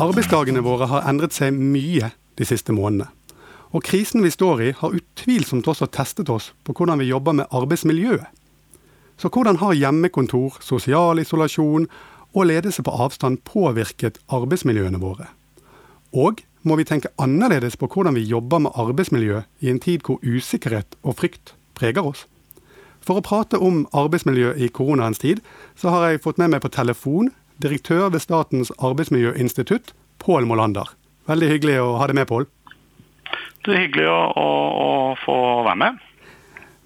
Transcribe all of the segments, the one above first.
Arbeidsdagene våre har endret seg mye de siste månedene. Og krisen vi står i, har utvilsomt også testet oss på hvordan vi jobber med arbeidsmiljøet. Så hvordan har hjemmekontor, sosial isolasjon og ledelse på avstand påvirket arbeidsmiljøene våre? Og må vi tenke annerledes på hvordan vi jobber med arbeidsmiljø i en tid hvor usikkerhet og frykt preger oss? For å prate om arbeidsmiljø i koronaens tid, så har jeg fått med meg på telefon direktør ved Statens arbeidsmiljøinstitutt, Pål Molander. Veldig hyggelig å ha deg med, Pål. Det er hyggelig å, å, å, få være med.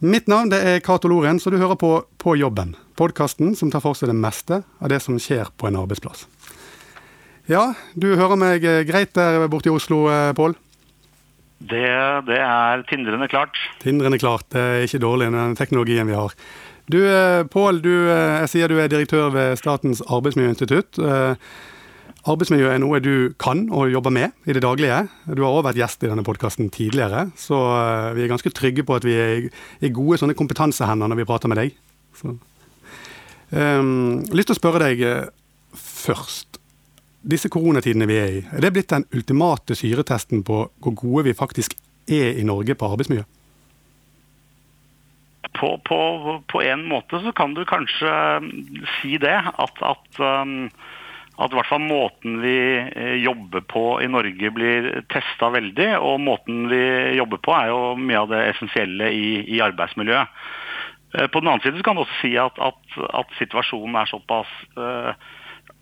Mitt navn det er Cato Loren, så du hører på På jobben. Podkasten som tar for seg det meste av det som skjer på en arbeidsplass. Ja, du hører meg greit der borte i Oslo, eh, Pål? Det, det, er tindrende klart. Tindrende klart. Det er ikke dårlig, med den teknologien vi har. Du, eh, Pål, eh, jeg sier du er direktør ved Statens arbeidsmiljøinstitutt. Eh, arbeidsmiljø er noe du kan og jobber med i det daglige. Du har også vært gjest i denne podkasten tidligere, så vi er ganske trygge på at vi er i gode sånne kompetansehender når vi prater med deg. Så. Um, lyst til å spørre deg først. Disse koronatidene vi er i, er det blitt den ultimate syretesten på hvor gode vi faktisk er i Norge på arbeidsmiljø? på, på, på, en måte så kan du kanskje si det. At, at, um, at i hvert fall måten vi eh, jobber på i Norge blir testa veldig. Og måten vi jobber på er jo mye av det essensielle i, i arbeidsmiljøet. Eh, på den annen side kan du også si at, at situasjonen er såpass uh,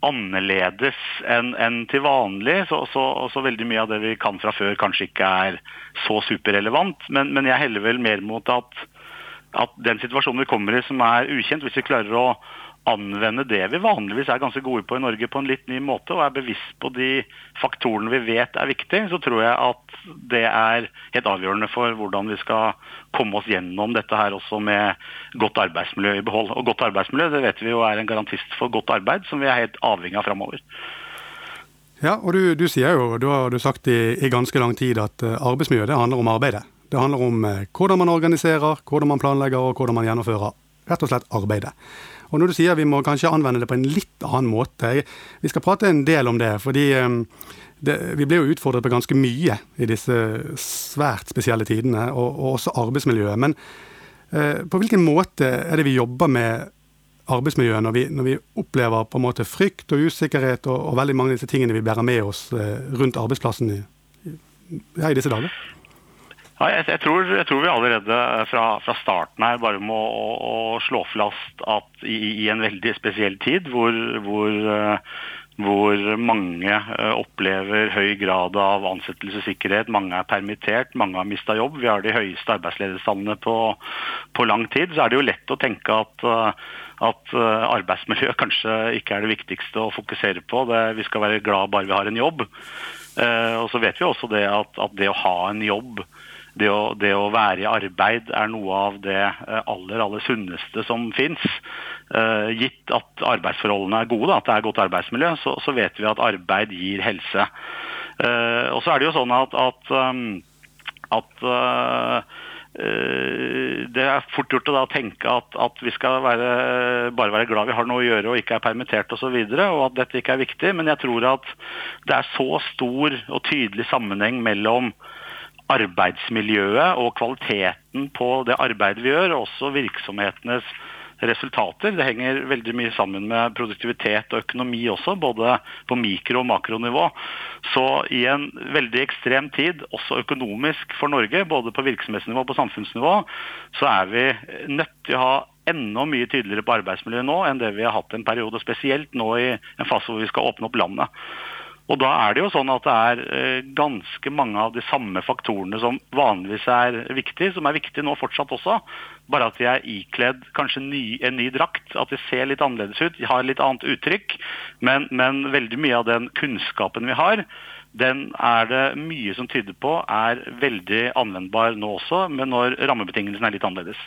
annerledes enn en til vanlig. Så, så, så, veldig mye av det vi kan fra før kanskje ikke er så superrelevant. Men, men jeg heller vel mer mot at at den situasjonen vi kommer i som er ukjent, hvis vi klarer å anvende det vi vanligvis er ganske gode på i Norge på en litt ny måte, og er bevisst på de faktorene vi vet er viktige, så tror jeg at det er helt avgjørende for hvordan vi skal komme oss gjennom dette her også med godt arbeidsmiljø i behold. Og godt arbeidsmiljø det vet vi jo er en garantist for godt arbeid, som vi er helt avhengig av framover. Ja, og du, du, sier jo, du har sagt i, i ganske lang tid at eh, arbeidsmiljø det handler om arbeidet. Det handler om eh, hvordan man organiserer, hvordan man planlegger og hvordan man gjennomfører rett og slett arbeidet. Og når du sier vi må kanskje anvende det på en litt annen måte, vi skal prate en del om det. fordi eh, det, vi blir jo utfordret på ganske mye i disse svært spesielle tidene, og, og også arbeidsmiljøet. Men eh, på hvilken måte er det vi jobber med arbeidsmiljøet når vi, når vi opplever på en måte frykt og usikkerhet og, og, veldig mange av disse tingene vi bærer med oss eh, rundt arbeidsplassen i, i disse dager? Ja, jeg, jeg, tror, jeg, tror, vi allerede fra, fra starten her bare må å, å slå fast at i, i, en veldig spesiell tid hvor, hvor, uh, hvor mange uh, opplever høy grad av ansettelsessikkerhet, mange er permittert, mange har mista jobb, vi har de høyeste arbeidsledighetstallene på, på, lang tid, så er det jo lett å tenke at at arbeidsmiljø kanskje ikke er det viktigste å fokusere på. Det, vi skal være glad bare vi har en jobb. og så vet vi også det at, at det å ha en jobb det å, det å, være i arbeid er noe av det eh, aller aller sunneste som fins. Uh, gitt at arbeidsforholdene er gode, da, at det er godt arbeidsmiljø, så, så, vet vi at arbeid gir helse. Uh, og så er det jo sånn at, at, um, at uh, det er fort gjort å da tenke at, at vi skal være, bare være glad vi har noe å gjøre og ikke er permittert osv., og, så videre, og at dette ikke er viktig. Men jeg tror at det er så stor og tydelig sammenheng mellom arbeidsmiljøet og kvaliteten på det arbeidet vi gjør, og også virksomhetenes resultater. Det henger veldig mye sammen med produktivitet og økonomi også, både på mikro- og makronivå. Så i en veldig ekstrem tid, også økonomisk for Norge, både på virksomhetsnivå og på samfunnsnivå, så er vi nødt til å ha enda mye tydeligere på arbeidsmiljøet nå enn det vi har hatt en periode, spesielt nå i en fase hvor vi skal åpne opp landet. Og da er det jo sånn at det er eh, ganske mange av de samme faktorene som vanligvis er viktige, som er viktige nå fortsatt også. Bare at de er ikledd kanskje ny, en ny drakt. At de ser litt annerledes ut, de har litt annet uttrykk. Men, men veldig mye av den kunnskapen vi har, den er det mye som tyder på er veldig anvendbar nå også, men når rammebetingelsene er litt annerledes.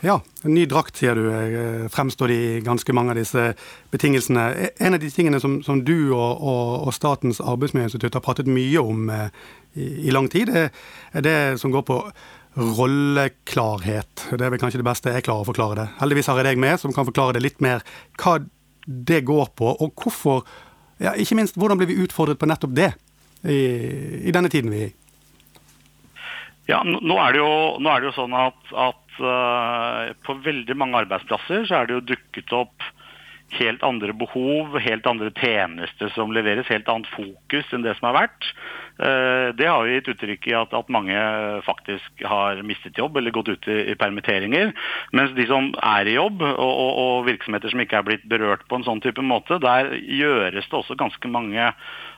Ja, en ny drakt, sier du, fremstår fremstår i ganske mange av disse betingelsene. E, en av de tingene som, som du og, og, og, Statens arbeidsmiljøinstitutt har pratet mye om eh, i, i, lang tid, er, er det som går på rolleklarhet. Det er vel kanskje det beste jeg klarer å forklare det. Heldigvis har jeg deg med, som kan forklare det litt mer hva det går på, og hvorfor ja, Ikke minst hvordan blir vi utfordret på nettopp det i, i denne tiden vi er i? Ja, nå er det jo, er det jo sånn at, at uh, på veldig mange arbeidsplasser så er det jo dukket opp helt andre behov, helt andre tjenester som leveres, helt annet fokus enn det som har vært. Eh, det har jo gitt uttrykk i at, at, mange faktisk har mistet jobb eller gått ut i, i permitteringer. Mens de som er i jobb, og, og, og, virksomheter som ikke er blitt berørt på en sånn type måte, der gjøres det også ganske mange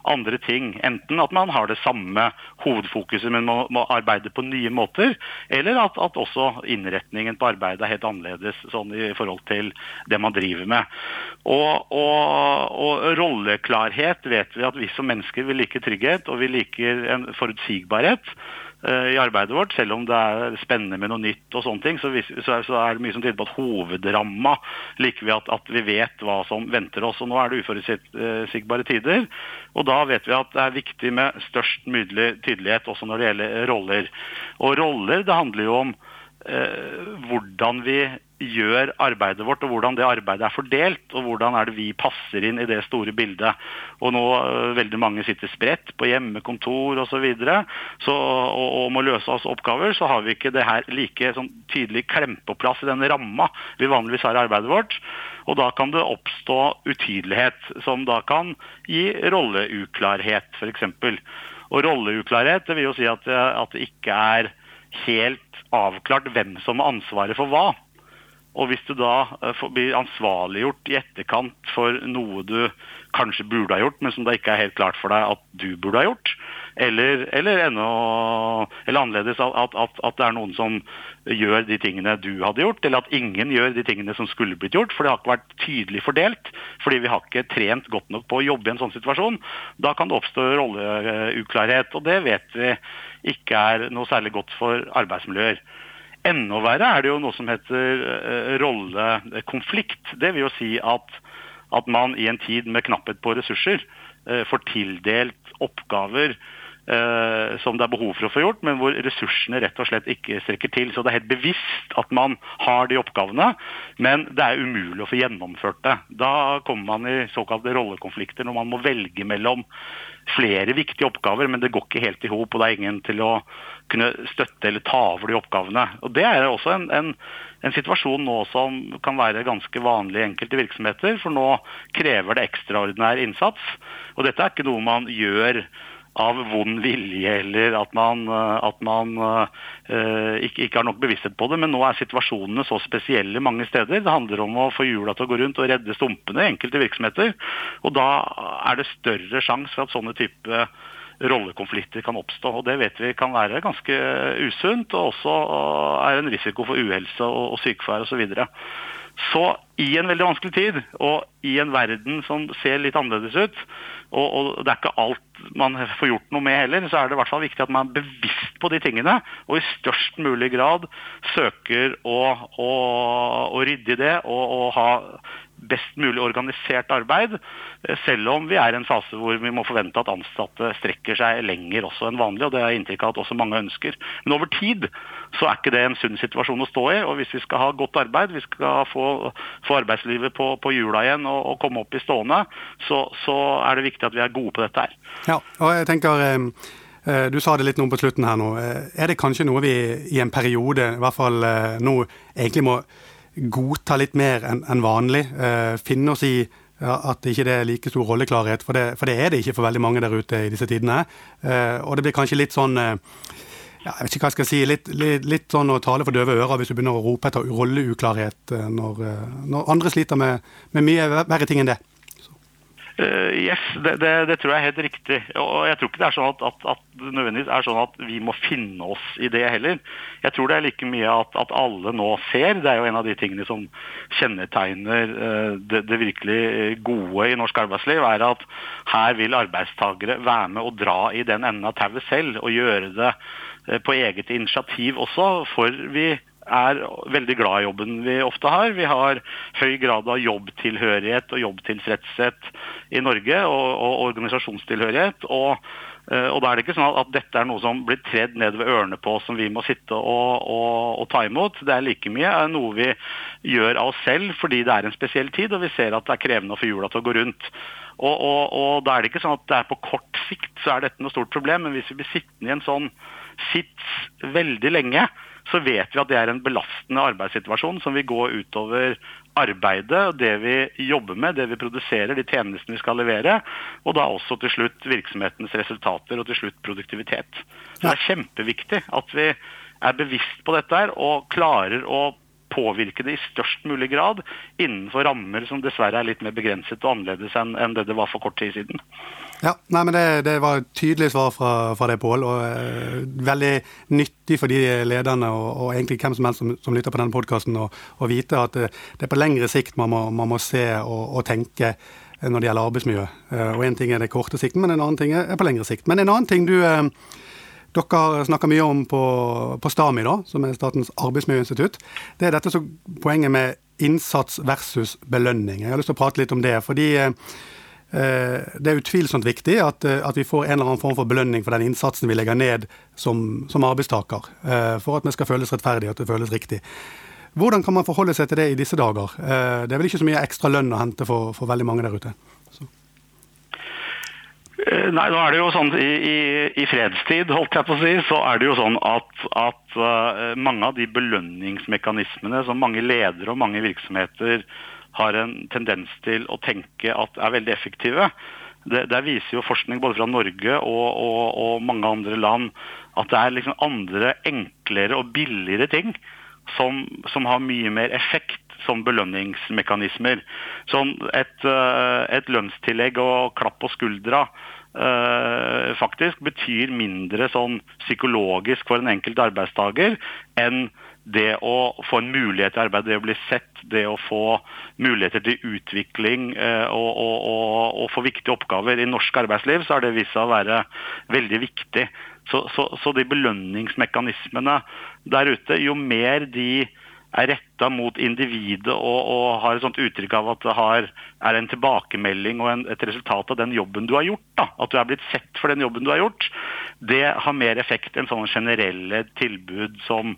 andre ting. Enten at man har det samme hovedfokuset, men må, må arbeide på nye måter. Eller at, at, også innretningen på arbeidet er helt annerledes sånn i forhold til det man driver med. Og, og, og rolleklarhet vet vi at vi som mennesker vil like trygghet, og vi liker en forutsigbarhet. Eh, i arbeidet vårt, selv om det er spennende med noe nytt og sånne ting, så, er det mye som tyder på at hovedramma liker vi at, at, vi vet hva som venter oss. og Nå er det uforutsigbare tider, og da vet vi at det er viktig med størst mulig tydelighet også når det gjelder roller. Og roller, det handler jo om eh, hvordan vi gjør arbeidet vårt, og hvordan det arbeidet er fordelt, og hvordan er det vi passer inn i det store bildet. Og nå øh, veldig mange sitter spredt på hjemmekontor osv. Så videre, så, og, og må løse oss oppgaver, så har vi ikke det her like sånn, tydelig klemt på plass i den ramma vi vanligvis har i arbeidet vårt. Og da kan det oppstå utydelighet, som da kan gi rolleuklarhet, f.eks. Og rolleuklarhet det vil jo si at, at det ikke er helt avklart hvem som har ansvaret for hva. Og hvis du da eh, blir ansvarliggjort i etterkant for noe du kanskje burde ha gjort, men som det ikke er helt klart for deg at du burde ha gjort, eller, eller, ennå, eller annerledes at, at, at, det er noen som gjør de tingene du hadde gjort, eller at ingen gjør de tingene som skulle blitt gjort, for det har ikke vært tydelig fordelt, fordi vi har ikke trent godt nok på å jobbe i en sånn situasjon, da kan det oppstå rolleuklarhet. Og det vet vi ikke er noe særlig godt for arbeidsmiljøer. Enda verre er det jo noe som heter uh, rollekonflikt. Det vil jo si at, at, man i en tid med knapphet på ressurser uh, får tildelt oppgaver uh, som det er behov for å få gjort, men hvor ressursene rett og slett ikke strekker til. Så det er helt bevisst at man har de oppgavene, men det er umulig å få gjennomført det. Da kommer man i såkalte rollekonflikter når man må velge mellom flere viktige oppgaver, men det går ikke helt i hop, og det er ingen til å kunne støtte eller ta over de oppgavene. Og Det er også en, en, en, situasjon nå som kan være ganske vanlig i enkelte virksomheter, for nå krever det ekstraordinær innsats. Og dette er ikke noe man gjør av vond vilje eller at man, at man uh, ikke, ikke, har nok bevissthet på det. Men nå er situasjonene så spesielle mange steder. Det handler om å få hjula til å gå rundt og redde stumpene i enkelte virksomheter. Og da er det større sjanse for at sånne type rollekonflikter kan oppstå. og Det vet vi kan være ganske usunt, og også er en risiko for uhelse og, og sykefravær osv. Så, i en veldig vanskelig tid, og i en verden som ser litt annerledes ut, og, og, det er ikke alt man får gjort noe med heller, så er det i hvert fall viktig at man er bevisst på de tingene, og i størst mulig grad søker å, å, å rydde i det og, og ha best mulig organisert arbeid, eh, selv om vi er i en fase hvor vi må forvente at ansatte strekker seg lenger også enn vanlig, og det er inntrykk av at også mange ønsker. Men over tid så er ikke det en sunn situasjon å stå i, og hvis vi skal ha godt arbeid, vi skal få, få arbeidslivet på, på hjula igjen og, og, komme opp i stående, så, så, er det viktig at vi er gode på dette her. Ja, og jeg tenker... Eh, du sa det litt nå på slutten her nå. Er det kanskje noe vi i en periode, i hvert fall nå, egentlig må godta litt mer enn en vanlig. Eh, finne oss i at at ikke det er like stor rolleklarhet, for det, for det, er det ikke for veldig mange der ute i disse tidene. Eh, og det blir kanskje litt sånn eh, ja, jeg vet ikke hva jeg skal si, litt, litt, litt, sånn å tale for døve ører hvis du begynner å rope etter rolleuklarhet eh, når, eh, når andre sliter med, med mye verre ting enn det. Uh, yes, det, det, det, tror jeg er helt riktig. Og jeg tror ikke det er sånn at, at, at, nødvendigvis er sånn at vi må finne oss i det heller. Jeg tror det er like mye at, at alle nå ser. Det er jo en av de tingene som kjennetegner uh, det, det, virkelig gode i norsk arbeidsliv, er at her vil arbeidstakere være med og dra i den enden av tauet selv og gjøre det uh, på eget initiativ også. For vi er veldig glad i jobben vi ofte har. Vi har høy grad av jobbtilhørighet og jobbtilfredshet i Norge, og, og organisasjonstilhørighet. og eh, og da er det ikke sånn at dette er noe som blir tredd ned ved ørene på som vi må sitte og, og, ta imot. Det er like mye noe vi gjør av oss selv fordi det er en spesiell tid og vi ser at det er krevende å få hjula til å gå rundt. Og, da er det ikke sånn at det er på kort sikt så er dette noe stort problem, men hvis vi blir sittende i en sånn sits veldig lenge, så vet vi at det er en belastende arbeidssituasjon som vil gå utover arbeidet, det vi jobber med, det vi produserer, de tjenestene vi skal levere, og da også til slutt virksomhetens resultater og til slutt produktivitet. Så Det er kjempeviktig at vi er bevisst på dette her og klarer å påvirke det i størst mulig grad innenfor rammer som dessverre er litt mer begrenset og annerledes enn det det var for kort tid siden. Ja, nei, men det, det var et tydelig svar fra, fra deg, Pål. Og eh, veldig nyttig for de lederne og, og, egentlig hvem som helst som, som lytter på denne podkasten, å vite at det, det, er på lengre sikt man må, man må se og, og, tenke når det gjelder arbeidsmiljø. Eh, og Én ting er det korte sikten, men en annen ting er på lengre sikt. Men en annen ting du eh, dere snakker mye om på, på, STAMI, da, som er Statens arbeidsmiljøinstitutt. Det er dette som poenget med innsats versus belønning. Jeg har lyst til å prate litt om det. fordi eh, det er utvilsomt viktig at, eh, at, vi får en eller annen form for belønning for den innsatsen vi legger ned som, som arbeidstaker. Eh, for at vi skal føles rettferdig, at det føles riktig. Hvordan kan man forholde seg til det i disse dager? Det er vel ikke så mye ekstra lønn å hente for, for veldig mange der ute? Så. Eh, nei, nå er det jo sånn i, i, i, fredstid, holdt jeg på å si, så er det jo sånn at, at mange av de belønningsmekanismene som mange ledere og mange virksomheter har en tendens til å tenke at er veldig effektive, det, der viser jo forskning både fra Norge og, og, og mange andre land at det er liksom andre enklere og billigere ting som, som har mye mer effekt som belønningsmekanismer. Som et, eh, et lønnstillegg og klapp på skuldra Uh, faktisk betyr mindre sånn psykologisk for en enkelt arbeidstaker enn det å få en mulighet til arbeid, det å bli sett, det å få muligheter til utvikling uh, og, og, og, og, få viktige oppgaver i norsk arbeidsliv, så har det vist seg å være veldig viktig. Så, så, så de belønningsmekanismene der ute, jo mer de er retta mot individet og, og, har et sånt uttrykk av at det har, er en tilbakemelding og en, et resultat av den jobben du har gjort. Da. At du er blitt sett for den jobben du har gjort. Det har mer effekt enn sånne generelle tilbud som,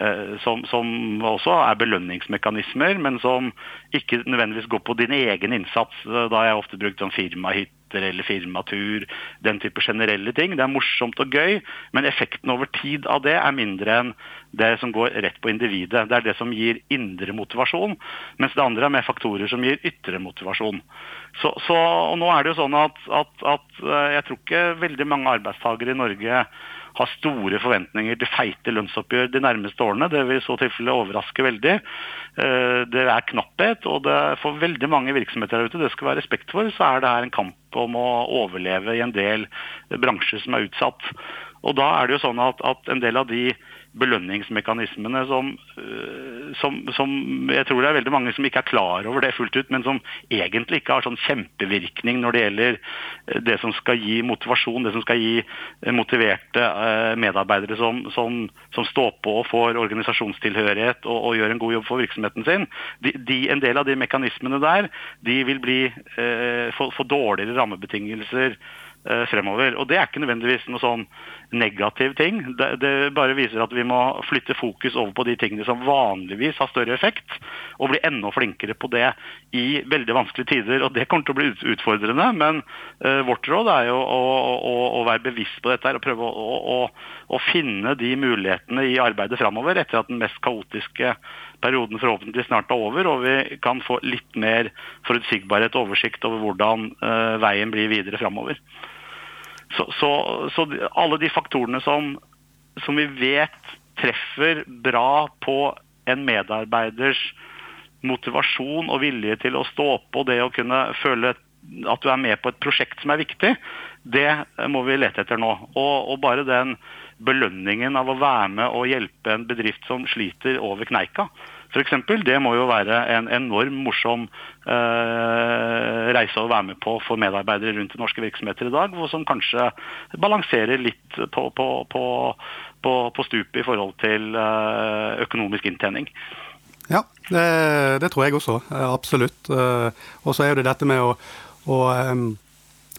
eh, som, som også er belønningsmekanismer, men som ikke nødvendigvis går på din egen innsats. Da har jeg ofte brukt sånn firmahytte eller firmatur, den type generelle ting. Det er morsomt og gøy, men effekten over tid av det er mindre enn det som går rett på individet. Det er det som gir indre motivasjon, mens det andre er mer faktorer som gir ytre motivasjon. Så, så og nå er det jo sånn at, at, at eh, jeg tror ikke veldig mange arbeidstakere i Norge har store forventninger til feite lønnsoppgjør de nærmeste årene. Det vil i så tilfelle overraske veldig. Eh, det er knapphet, og for veldig mange virksomheter der ute, det skal være respekt for, så er det her en kamp om å overleve i en del bransjer som er utsatt. Og da er det jo sånn at, at en del av de belønningsmekanismene som, øh, som, som, jeg tror det er veldig mange som ikke er klar over det fullt ut, men som egentlig ikke har sånn kjempevirkning når det gjelder øh, det som skal gi motivasjon, det som skal gi øh, motiverte medarbeidere som, som, står på og får organisasjonstilhørighet og, og, gjør en god jobb for virksomheten sin. De, de, en del av de mekanismene der de vil bli, eh, få, få dårligere rammebetingelser Eh, fremover. Og Det er ikke nødvendigvis noe sånn negativ ting. Det, det, bare viser at vi må flytte fokus over på de tingene som vanligvis har større effekt, og bli enda flinkere på det i veldig vanskelige tider. og Det kommer til å bli utfordrende, men uh, vårt råd er jo å, å, å, være bevisst på dette og prøve å, å, finne de mulighetene i arbeidet fremover etter at den mest kaotiske perioden forhåpentligvis snart er over, og vi kan få litt mer forutsigbarhet og oversikt over hvordan uh, veien blir videre framover. Så, så, så, alle de faktorene som, som, vi vet treffer bra på en medarbeiders motivasjon og vilje til å stå og det å kunne føle at du er med på et prosjekt som er viktig, det må vi lete etter nå. Og, og bare den belønningen av å være med og hjelpe en bedrift som sliter over kneika, f.eks. Det må jo være en enorm morsom eh, reise å være med på for medarbeidere rundt i norske virksomheter i dag, som kanskje balanserer litt på, på, på, på stupet i forhold til økonomisk inntjening. Ja, det, det, tror jeg også. Absolutt. Og så er jo det dette med å, å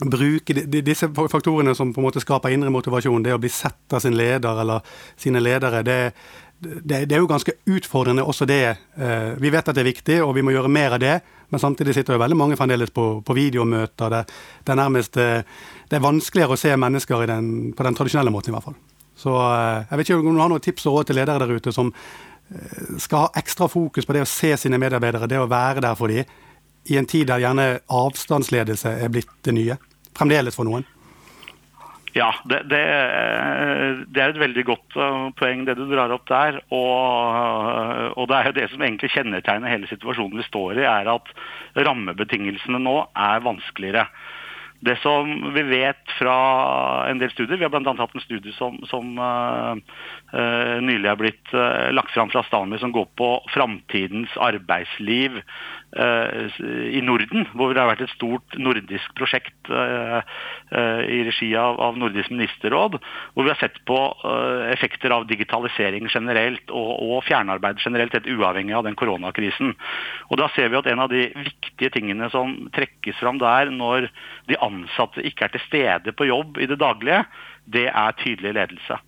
bruke disse faktorene som på en måte skaper indre motivasjon, det å bli sett av sin leder eller sine ledere, det, det, det er jo ganske utfordrende også det. Eh, vi vet at det er viktig, og vi må gjøre mer av det. Men samtidig sitter jo veldig mange fremdeles på, på videomøter. Det, det, er nærmest eh, det er vanskeligere å se mennesker den, på den tradisjonelle måten, i hvert fall. Så eh, jeg vet ikke om du har noen tips og råd til ledere der ute som skal ha ekstra fokus på det å se sine medarbeidere, det å være der for dem, i en tid der gjerne avstandsledelse er blitt det nye? Fremdeles for noen? Ja, det, det, det, er et veldig godt uh, poeng det du drar opp der. Og, og, det er jo det som egentlig kjennetegner hele situasjonen vi står i, er at rammebetingelsene nå er vanskeligere. Det som vi vet fra en del studier, vi har bl.a. hatt en studie som, som uh, uh, nylig er blitt uh, lagt fram fra Stanley, som går på framtidens arbeidsliv i Norden. Hvor det har vært et stort nordisk prosjekt i regi av, av, Nordisk ministerråd. Hvor vi har sett på effekter av digitalisering generelt og, og fjernarbeid generelt, helt uavhengig av den koronakrisen. Og Da ser vi at en av de viktige tingene som trekkes fram der når de ansatte ikke er til stede på jobb i det daglige, det er tydelig ledelse.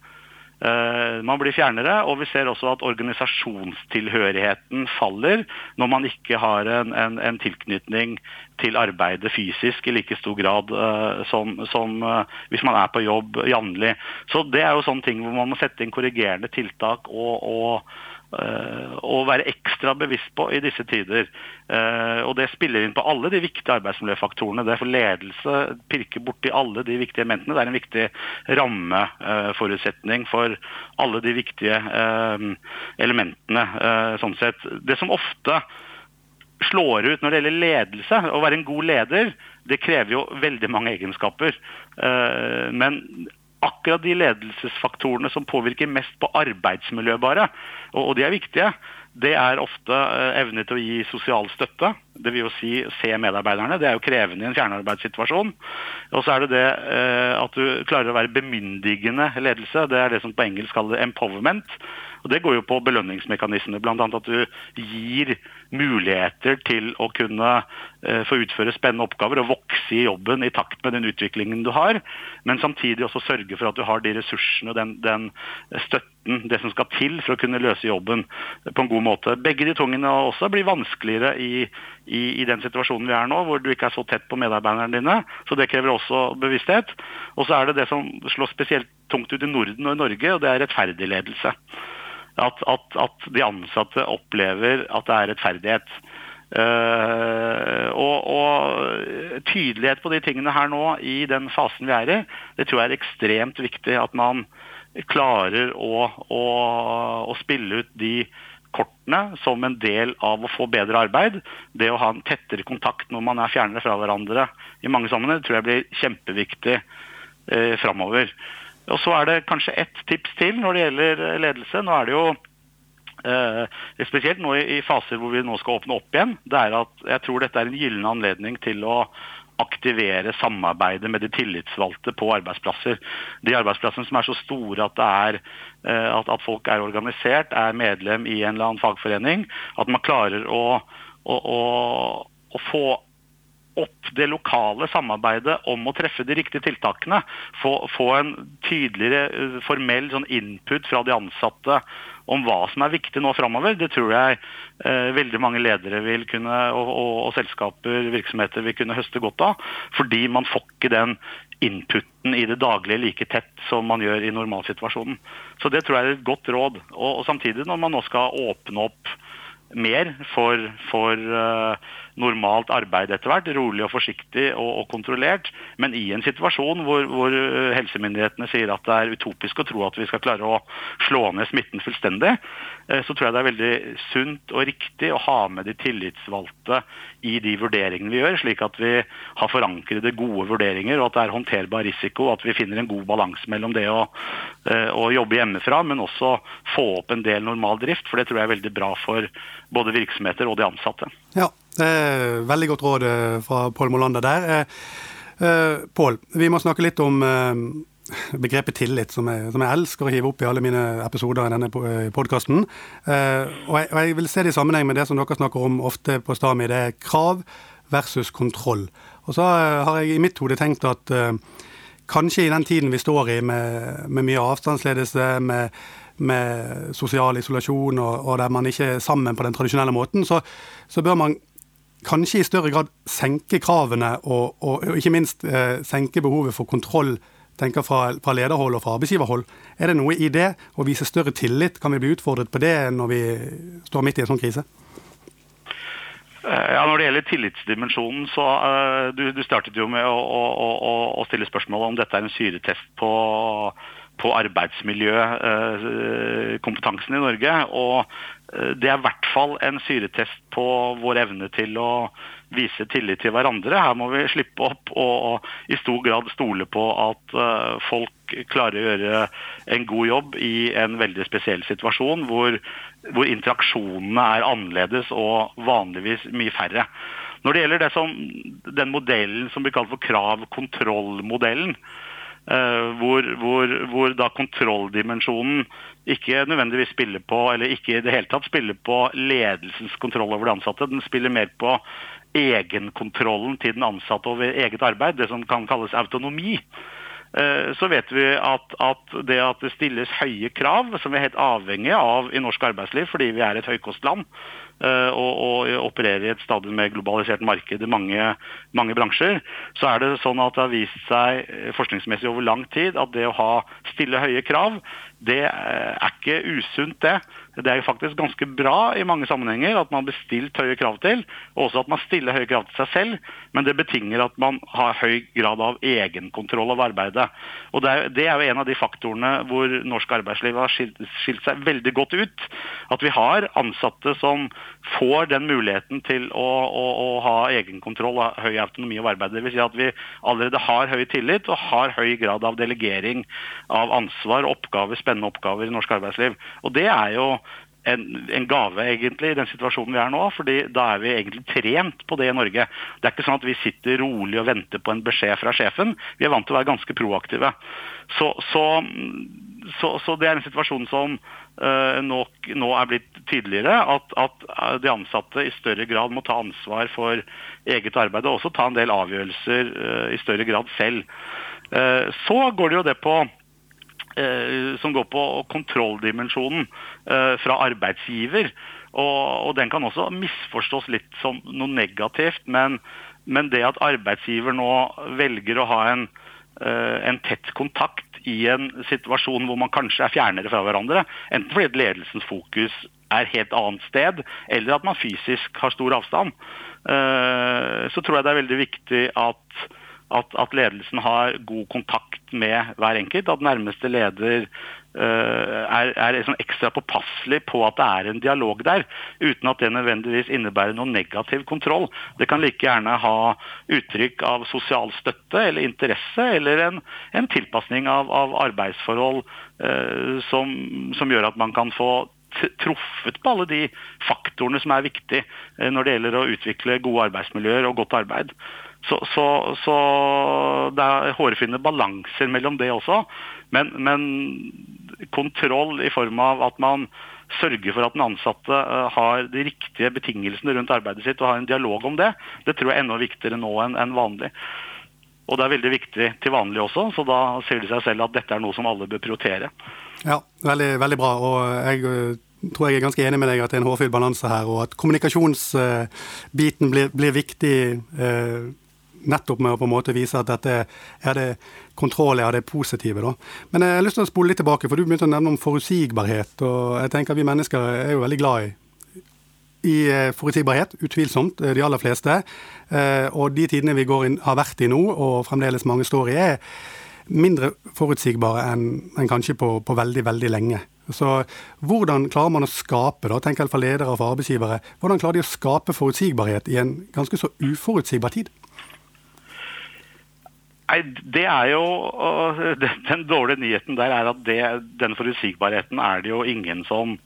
Uh, man blir fjernere, og vi ser også at organisasjonstilhørigheten faller når man ikke har en, en, en tilknytning til arbeidet fysisk i like stor grad uh, som, som uh, hvis man er på jobb jevnlig. Så det er jo sånne ting hvor man må sette inn korrigerende tiltak og, og Eh, å være ekstra bevisst på i disse tider. Eh, og Det spiller inn på alle de viktige arbeidsmiljøfaktorene. Det er for ledelse pirker borti alle de viktige elementene. Det er en viktig rammeforutsetning for alle de viktige eh, elementene. sånn sett. Det som ofte slår ut når det gjelder ledelse, å være en god leder, det krever jo veldig mange egenskaper. Men akkurat de ledelsesfaktorene som påvirker mest på arbeidsmiljøet bare, og, de er viktige, det er ofte eh, evne til å gi sosial støtte. Det vil jo si se medarbeiderne. Det er jo krevende i en fjernarbeidssituasjon. Og så er det det eh, at du klarer å være bemyndigende ledelse. Det er det som på engelsk kalles empowerment. Og Det går jo på belønningsmekanismer, bl.a. at du gir muligheter til å kunne eh, få utføre spennende oppgaver og vokse i jobben i takt med den utviklingen du har, men samtidig også sørge for at du har de ressursene og den, den støtten, det som skal til for å kunne løse jobben på en god måte. Begge de tungene også blir vanskeligere i, i, i, den situasjonen vi er nå, hvor du ikke er så tett på medarbeiderne dine. Så det krever også bevissthet. Og så er det det som slår spesielt tungt ut i Norden og i Norge, og det er rettferdig ledelse at, at, at de ansatte opplever at det er rettferdighet. Uh, og, og, tydelighet på de tingene her nå i den fasen vi er i, det tror jeg er ekstremt viktig. At man klarer å, å, å spille ut de kortene som en del av å få bedre arbeid. Det å ha en tettere kontakt når man er fjernere fra hverandre i mange sammenhenger, tror jeg blir kjempeviktig eh, framover. Og Så er det kanskje ett tips til når det gjelder eh, ledelse. Nå er det jo eh, Spesielt nå i, faser hvor vi nå skal åpne opp igjen. det er at Jeg tror dette er en gyllen anledning til å aktivere samarbeidet med de tillitsvalgte på arbeidsplasser. De arbeidsplassene som er så store at, er, eh, at, at, folk er organisert, er medlem i en eller annen fagforening. At man klarer å, å, å, å få opp det lokale samarbeidet om å treffe de riktige tiltakene. Få, få en tydeligere eh, formell sånn input fra de ansatte om hva som er viktig nå framover. Det tror jeg eh, veldig mange ledere vil kunne, og, og, og, selskaper virksomheter vil kunne høste godt av. Fordi man får ikke den inputen i det daglige like tett som man gjør i normalsituasjonen. Så det tror jeg er et godt råd. Og, og samtidig, når man nå skal åpne opp mer for, for uh, normalt arbeid etter hvert. Rolig og forsiktig og, og kontrollert. Men i en situasjon hvor, hvor, uh, helsemyndighetene sier at det er utopisk å tro at vi skal klare å slå ned smitten fullstendig, uh, så tror jeg det er veldig sunt og riktig å ha med de tillitsvalgte i de vurderingene vi gjør, slik at vi har forankrede gode vurderinger og at det er håndterbar risiko. At vi finner en god balanse mellom det å, å jobbe hjemmefra, men også få opp en del normal drift. For det tror jeg er veldig bra for både virksomheter og de ansatte. Ja, veldig godt råd fra Pål Molander der. Pål, vi må snakke litt om begrepet tillit, som jeg, som jeg, elsker å hive opp i alle mine episoder i denne podkasten. Og, og, jeg vil se det i sammenheng med det som dere snakker om ofte på Stami. Det er krav versus kontroll. Og så har jeg i mitt hode tenkt at kanskje i den tiden vi står i, med, med mye avstandsledelse, med, med sosial isolasjon, og, og, der man ikke er sammen på den tradisjonelle måten, så, så bør man kanskje i større grad senke kravene, og, og, og ikke minst eh, senke behovet for kontroll tenker fra, fra, lederhold og fra arbeidsgiverhold. Er det noe i det å vise større tillit? Kan vi bli utfordret på det når vi står midt i en sånn krise? Eh, ja, Når det gjelder tillitsdimensjonen, så uh, du, du, startet jo med å, å, å, å, stille spørsmål om dette er en syretest på, på arbeidsmiljøkompetansen i Norge. Og uh, det er i hvert fall en syretest på vår evne til å vise tillit til hverandre. Her må vi slippe opp og, i stor grad stole på at uh, folk klarer å gjøre en god jobb i en veldig spesiell situasjon hvor, hvor interaksjonene er annerledes og vanligvis mye færre. Når det gjelder det som, den modellen som blir kalt for krav-kontroll-modellen, hvor, hvor, hvor, da kontrolldimensjonen ikke nødvendigvis spiller på, eller ikke i det hele tatt spiller på ledelsens kontroll over de ansatte. Den spiller mer på egenkontrollen til den ansatte over eget arbeid, det som kan kalles autonomi. Eh, så vet vi at, at, det at det stilles høye krav, som vi er helt avhengig av i norsk arbeidsliv fordi vi er et høykostland eh, og, og opererer i et stadig mer globalisert marked i mange, mange, bransjer, så er det sånn at det har vist seg eh, forskningsmessig over lang tid at det å ha stille høye krav, det er ikke usunt, det. Det er faktisk ganske bra i mange sammenhenger at man blir stilt høye krav til, og også at man stiller høye krav til seg selv, men det betinger at man har høy grad av egenkontroll av arbeidet. Og det er, det er, jo en av de faktorene hvor norsk arbeidsliv har skilt, skilt, seg veldig godt ut. At vi har ansatte som får den muligheten til å, å, å ha egenkontroll og høy autonomi av arbeidet. Det vil si at vi allerede har høy tillit og har høy grad av delegering av ansvar, oppgaver, spennende oppgaver i norsk arbeidsliv. Og det er jo en, en, gave egentlig i den situasjonen vi er nå. fordi da er vi egentlig trent på det i Norge. Det er ikke sånn at vi sitter rolig og venter på en beskjed fra sjefen. Vi er vant til å være ganske proaktive. Så, så, så, så det er en situasjon som uh, nok, nå er blitt tydeligere. At, at, de ansatte i større grad må ta ansvar for eget arbeid og også ta en del avgjørelser uh, i større grad selv. Uh, så går det jo det på Eh, som går på kontrolldimensjonen eh, fra arbeidsgiver. Og, og, den kan også misforstås litt som noe negativt, men, men det at arbeidsgiver nå velger å ha en, eh, en, tett kontakt i en situasjon hvor man kanskje er fjernere fra hverandre, enten fordi ledelsens fokus er helt annet sted, eller at man fysisk har stor avstand, så tror jeg det er veldig viktig at at, at, ledelsen har god kontakt med hver enkelt. At nærmeste leder uh, er, er liksom ekstra påpasselig på at det er en dialog der, uten at det nødvendigvis innebærer noen negativ kontroll. Det kan like gjerne ha uttrykk av sosial støtte eller interesse, eller en, en tilpasning av, av arbeidsforhold uh, som, som gjør at man kan få truffet på alle de faktorene som er viktige uh, når det gjelder å utvikle gode arbeidsmiljøer og godt arbeid. Så, så, så det er hårfine balanser mellom det også. Men, men, kontroll i form av at man sørger for at den ansatte eh, har de riktige betingelsene rundt arbeidet sitt og har en dialog om det, det tror jeg er enda viktigere nå enn en vanlig. Og det er veldig viktig til vanlig også, så da sier det seg selv at dette er noe som alle bør prioritere. Ja, veldig, veldig bra. Og jeg eh, tror jeg er ganske enig med deg at det er en hårfin balanse her, og at kommunikasjonsbiten blir, blir viktig eh, nettopp med å på en måte vise at dette er det kontroll av det positive. da. Men jeg har lyst til å spole litt tilbake, for du begynte å nevne om forutsigbarhet. og jeg tenker Vi mennesker er jo veldig glad i i eh, forutsigbarhet, utvilsomt, eh, de aller fleste. Eh, og de tidene vi inn, har vært i nå, og fremdeles mange står i, er mindre forutsigbare enn en kanskje på, på, veldig, veldig lenge. Så hvordan klarer man å skape, da, tenker jeg for ledere og for arbeidsgivere, hvordan klarer de å skape forutsigbarhet i en ganske så uforutsigbar tid? Nei, det er jo Den dårlige nyheten der er at det, den forutsigbarheten er det jo ingen som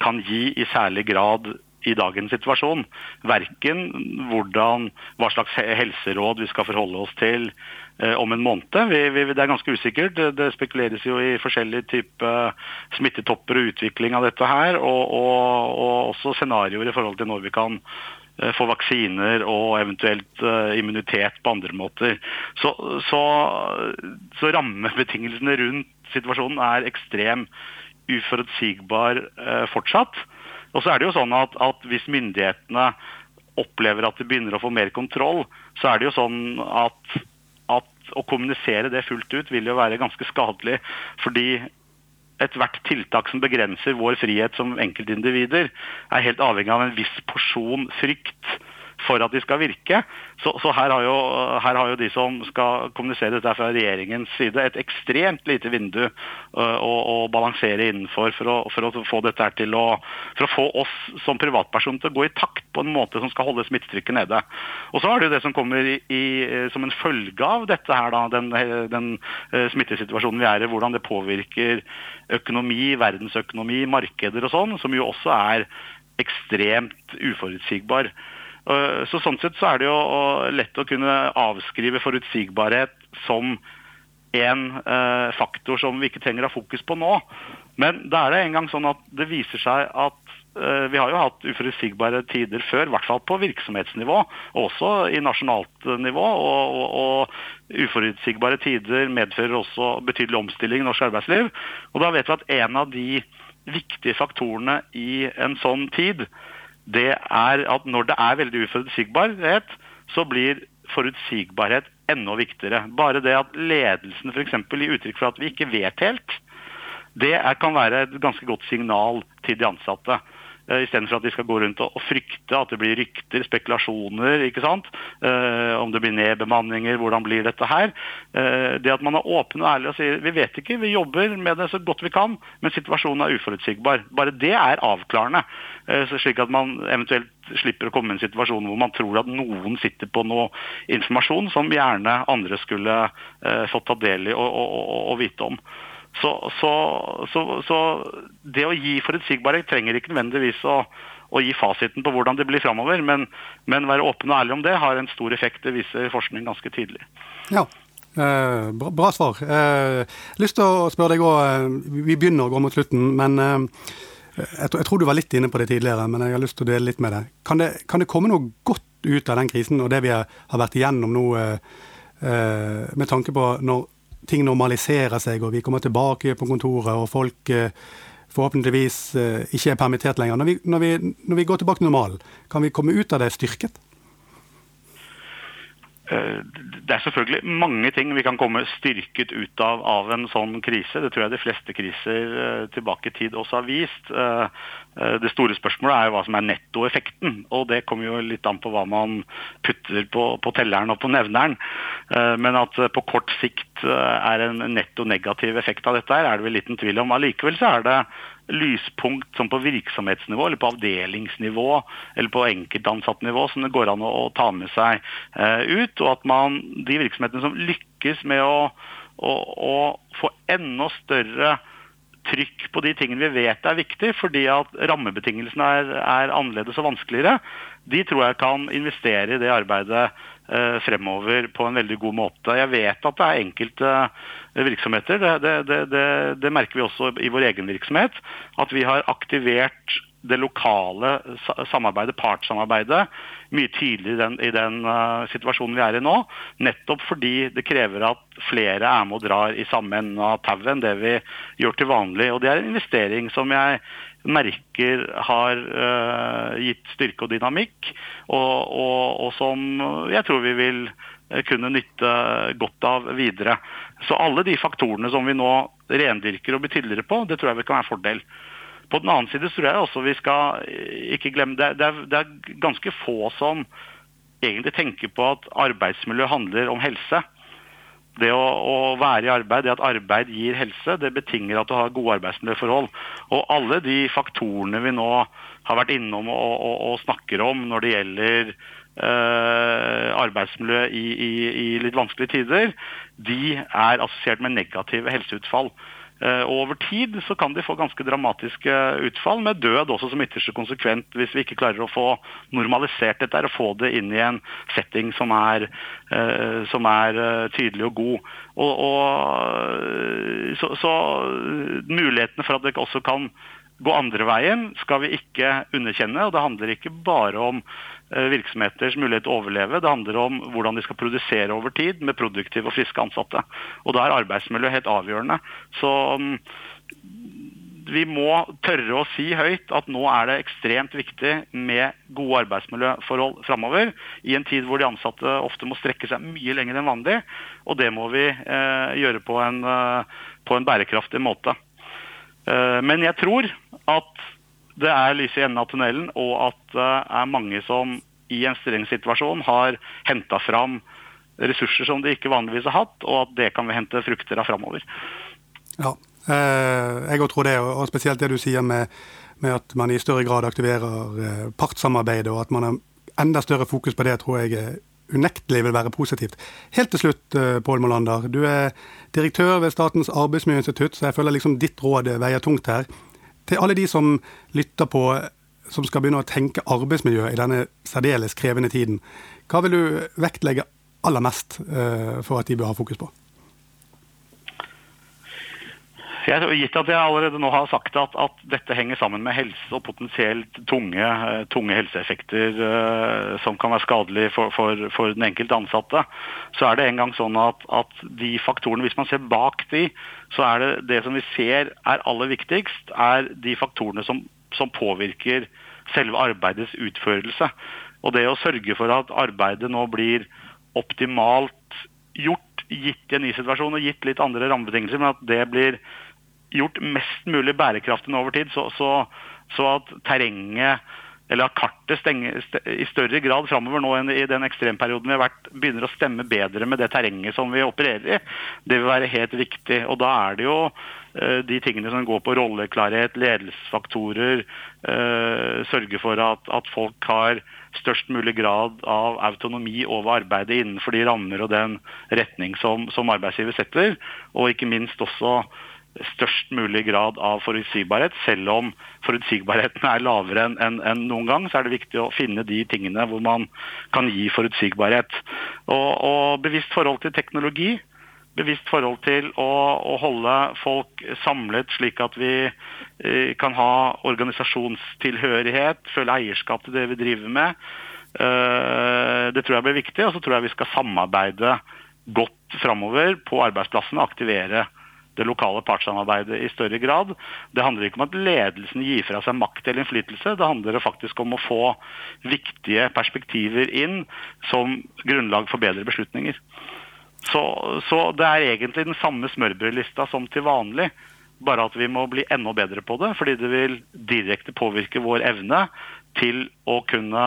kan gi i særlig grad i dagens situasjon. Verken hvordan, hva slags helseråd vi skal forholde oss til eh, om en måned. Vi, vi, det er ganske usikkert. Det, det spekuleres jo i forskjellige typer smittetopper og utvikling av dette her. Og, og, og også scenarioer i forhold til når vi kan eh, få vaksiner og eventuelt uh, immunitet på andre måter. Så, så, så rammebetingelsene rundt situasjonen er ekstrem uforutsigbar uh, fortsatt. Og så er det jo sånn at, at hvis myndighetene opplever at de begynner å få mer kontroll, så er det jo sånn at, at å kommunisere det fullt ut vil jo være ganske skadelig. Fordi ethvert tiltak som begrenser vår frihet som enkeltindivider, er helt avhengig av en viss porsjon frykt for at de skal virke. Så, så her, har jo, her, har jo, de som skal kommunisere dette fra regjeringens side, et ekstremt lite vindu å, å, balansere innenfor for å, for å, få dette til å For å få oss som privatperson til å gå i takt på en måte som skal holde smittetrykket nede. Og så er det jo det som kommer i, som en følge av dette her, da, den, den smittesituasjonen vi er i, hvordan det påvirker økonomi, verdensøkonomi, markeder og sånn, som jo også er ekstremt uforutsigbar. Eh, så Sånn sett så er det jo lett å kunne avskrive forutsigbarhet som en eh, faktor som vi ikke trenger å ha fokus på nå. Men da er det en gang sånn at det viser seg at eh, vi har jo hatt uforutsigbare tider før, i hvert fall på virksomhetsnivå, også i nasjonalt nivå. Og, og, og uforutsigbare tider medfører også betydelig omstilling i norsk arbeidsliv. Og da vet vi at en av de viktige faktorene i en sånn tid, det er at når det er veldig uforutsigbarhet, så blir forutsigbarhet enda viktigere. Bare det at ledelsen f.eks. gir uttrykk for at vi ikke vet helt, det er, kan være et ganske godt signal til de ansatte. Uh, Istedenfor at de skal gå rundt og, frykte at det blir rykter, spekulasjoner. ikke sant? Uh, om det blir nedbemanninger, hvordan blir dette her. Uh, det at man er åpen og ærlig og sier vi vet ikke, vi jobber med det så godt vi kan, men situasjonen er uforutsigbar. Bare det er avklarende. slik at man eventuelt slipper å komme i en situasjon hvor man tror at noen sitter på noe informasjon som gjerne andre skulle fått ta del i og, og, og, og vite om. Så, så, så, så, det å gi forutsigbarhet trenger ikke nødvendigvis å, å gi fasiten på hvordan det blir framover, men, men, være åpen og ærlig om det har en stor effekt. Det viser forskning ganske tydelig. Ja, eh, bra, bra, svar. Eh, lyst til å spørre deg òg, eh, vi begynner å gå mot slutten, men eh, jeg, jeg, tror du var litt inne på det tidligere, men jeg har lyst til å dele litt med deg. Kan det, kan det komme noe godt ut av den krisen og det vi har, vært igjennom nå, eh, eh, med tanke på når ting normaliserer seg, og vi kommer tilbake på kontoret, og folk eh, forhåpentligvis eh, ikke er permittert lenger. Når vi, når, vi, når vi, går tilbake til normalen, kan vi komme ut av det styrket? Eh, det er selvfølgelig mange ting vi kan komme styrket ut av av en sånn krise. Det tror jeg de fleste kriser tilbake i tid også har vist. Det store spørsmålet er jo hva som er nettoeffekten. Og det kommer jo litt an på hva man putter på, på telleren og på nevneren. Men at på kort sikt Eh, er en netto negativ effekt av dette, her, er det vel liten tvil om. Allikevel så er det lyspunkt som på virksomhetsnivå eller på avdelingsnivå eller på enkeltansattnivå som det går an å, ta med seg ut. Og at man, de virksomhetene som lykkes med å, å, å få enda større trykk på de tingene vi vet er viktig, fordi at rammebetingelsene er, er annerledes og vanskeligere, de tror jeg kan investere i det arbeidet Eh, fremover på en veldig god måte. Jeg vet at det er enkelte eh, virksomheter, det, det, det, det merker vi også i vår egen virksomhet, at vi har aktivert det lokale samarbeidet, partssamarbeidet, mye tydeligere i den, i den uh, situasjonen vi er i nå. Nettopp fordi det krever at flere er med og drar i samme ende av tauet enn det vi gjør til vanlig. Og det er en investering som jeg merker har uh, gitt styrke og dynamikk, og, og, og, som jeg tror vi vil eh, kunne nytte godt av videre. Så alle de faktorene som vi nå rendyrker og blir tydeligere på, det tror jeg vi kan være fordel. På den annen side tror jeg også vi skal eh, ikke glemme det, det, er, det er ganske få som egentlig tenker på at arbeidsmiljø handler om helse. Det å, å, være i arbeid, det at arbeid gir helse, det betinger at du har gode arbeidsmiljøforhold. Og alle de faktorene vi nå har vært innom og, og, og snakker om når det gjelder eh, arbeidsmiljø i, i, i, litt vanskelige tider, de er assosiert med negative helseutfall. Eh, og over tid så kan de få ganske dramatiske utfall, med død også som ytterste konsekvent hvis vi ikke klarer å få normalisert dette og få det inn i en setting som er, eh, som er tydelig og god. Og, og, så, så mulighetene for at det også kan gå andre veien skal vi ikke underkjenne. og Det handler ikke bare om eh, virksomheters mulighet til å overleve, det handler om hvordan de skal produsere over tid med produktive og friske ansatte. Og Da er arbeidsmiljø helt avgjørende. Så mm, vi må tørre å si høyt at nå er det ekstremt viktig med gode arbeidsmiljøforhold framover. I en tid hvor de ansatte ofte må strekke seg mye lenger enn vanlig. Og det må vi eh, gjøre på en, eh, på en bærekraftig måte. Eh, men jeg tror at det er lys i enden av tunnelen, og at det er mange som i en streng situasjon har henta fram ressurser som de ikke vanligvis har hatt, og at det kan vi hente frukter av framover. Ja, eh, jeg tror det, og spesielt det du sier med, med, at man i større grad aktiverer partssamarbeidet, og at man har enda større fokus på det, tror jeg unektelig vil være positivt. Helt til slutt, Pål Molander. Du er direktør ved Statens arbeidsmiljøinstitutt, så jeg føler liksom ditt råd veier tungt her. Til alle de som lytter på, som skal begynne å tenke arbeidsmiljø i denne særdeles krevende tiden, hva vil du vektlegge aller mest uh, for at de bør ha fokus på? Jeg, gitt at jeg allerede nå har sagt at, at, dette henger sammen med helse og potensielt tunge, eh, tunge helseeffekter uh, som kan være skadelige for, for, for, den enkelte ansatte, så er det en gang sånn at, at, de faktorene, hvis man ser bak de, så er det det som vi ser er aller viktigst, er de faktorene som, som påvirker selve arbeidets utførelse. Og det å sørge for at arbeidet nå blir optimalt gjort gitt i en ny situasjon og gitt litt andre rammebetingelser, men at det blir gjort mest mulig bærekraftig over tid, så, så, så at terrenget eller at kartet stenger, i større grad framover nå enn i den ekstremperioden vi har vært, begynner å stemme bedre med det terrenget som vi opererer i. Det vil være helt viktig. Og da er det jo uh, de tingene som går på rolleklarhet, ledelsesfaktorer, uh, sørge for at, at, folk har størst mulig grad av autonomi over arbeidet innenfor de rammer og den retning som, som arbeidsgiver setter, og ikke minst også størst mulig grad av forutsigbarhet. Selv om forutsigbarheten er lavere enn en, en noen gang, så er det viktig å finne de tingene hvor man kan gi forutsigbarhet. Og, og bevisst forhold til teknologi. Bevisst forhold til å, å, holde folk samlet, slik at vi eh, kan ha organisasjonstilhørighet, føle eierskap til det vi driver med. Eh, det tror jeg blir viktig. Og så tror jeg vi skal samarbeide godt framover på arbeidsplassene. Aktivere det lokale partssamarbeidet i større grad. Det handler ikke om at ledelsen gir fra seg makt eller innflytelse. Det handler faktisk om å få viktige perspektiver inn som grunnlag for bedre beslutninger. Så, så det er egentlig den samme smørbrødlista som til vanlig. Bare at vi må bli enda bedre på det, fordi det vil direkte påvirke vår evne til å kunne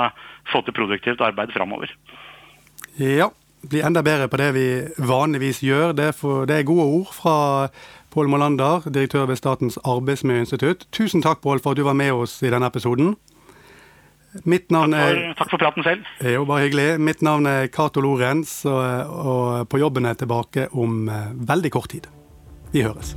få til produktivt arbeid framover. Ja, bli enda bedre på det vi vanligvis gjør. Det er, for, det er gode ord fra Pål Molander, direktør ved Statens arbeidsmiljøinstitutt. Tusen takk, Pål, for at du var med oss i denne episoden. Mitt navn er takk for, takk for praten selv. Jo, bare hyggelig. Mitt navn er Cato Lorentz, og, og på jobben er tilbake om eh, veldig kort tid. Vi høres.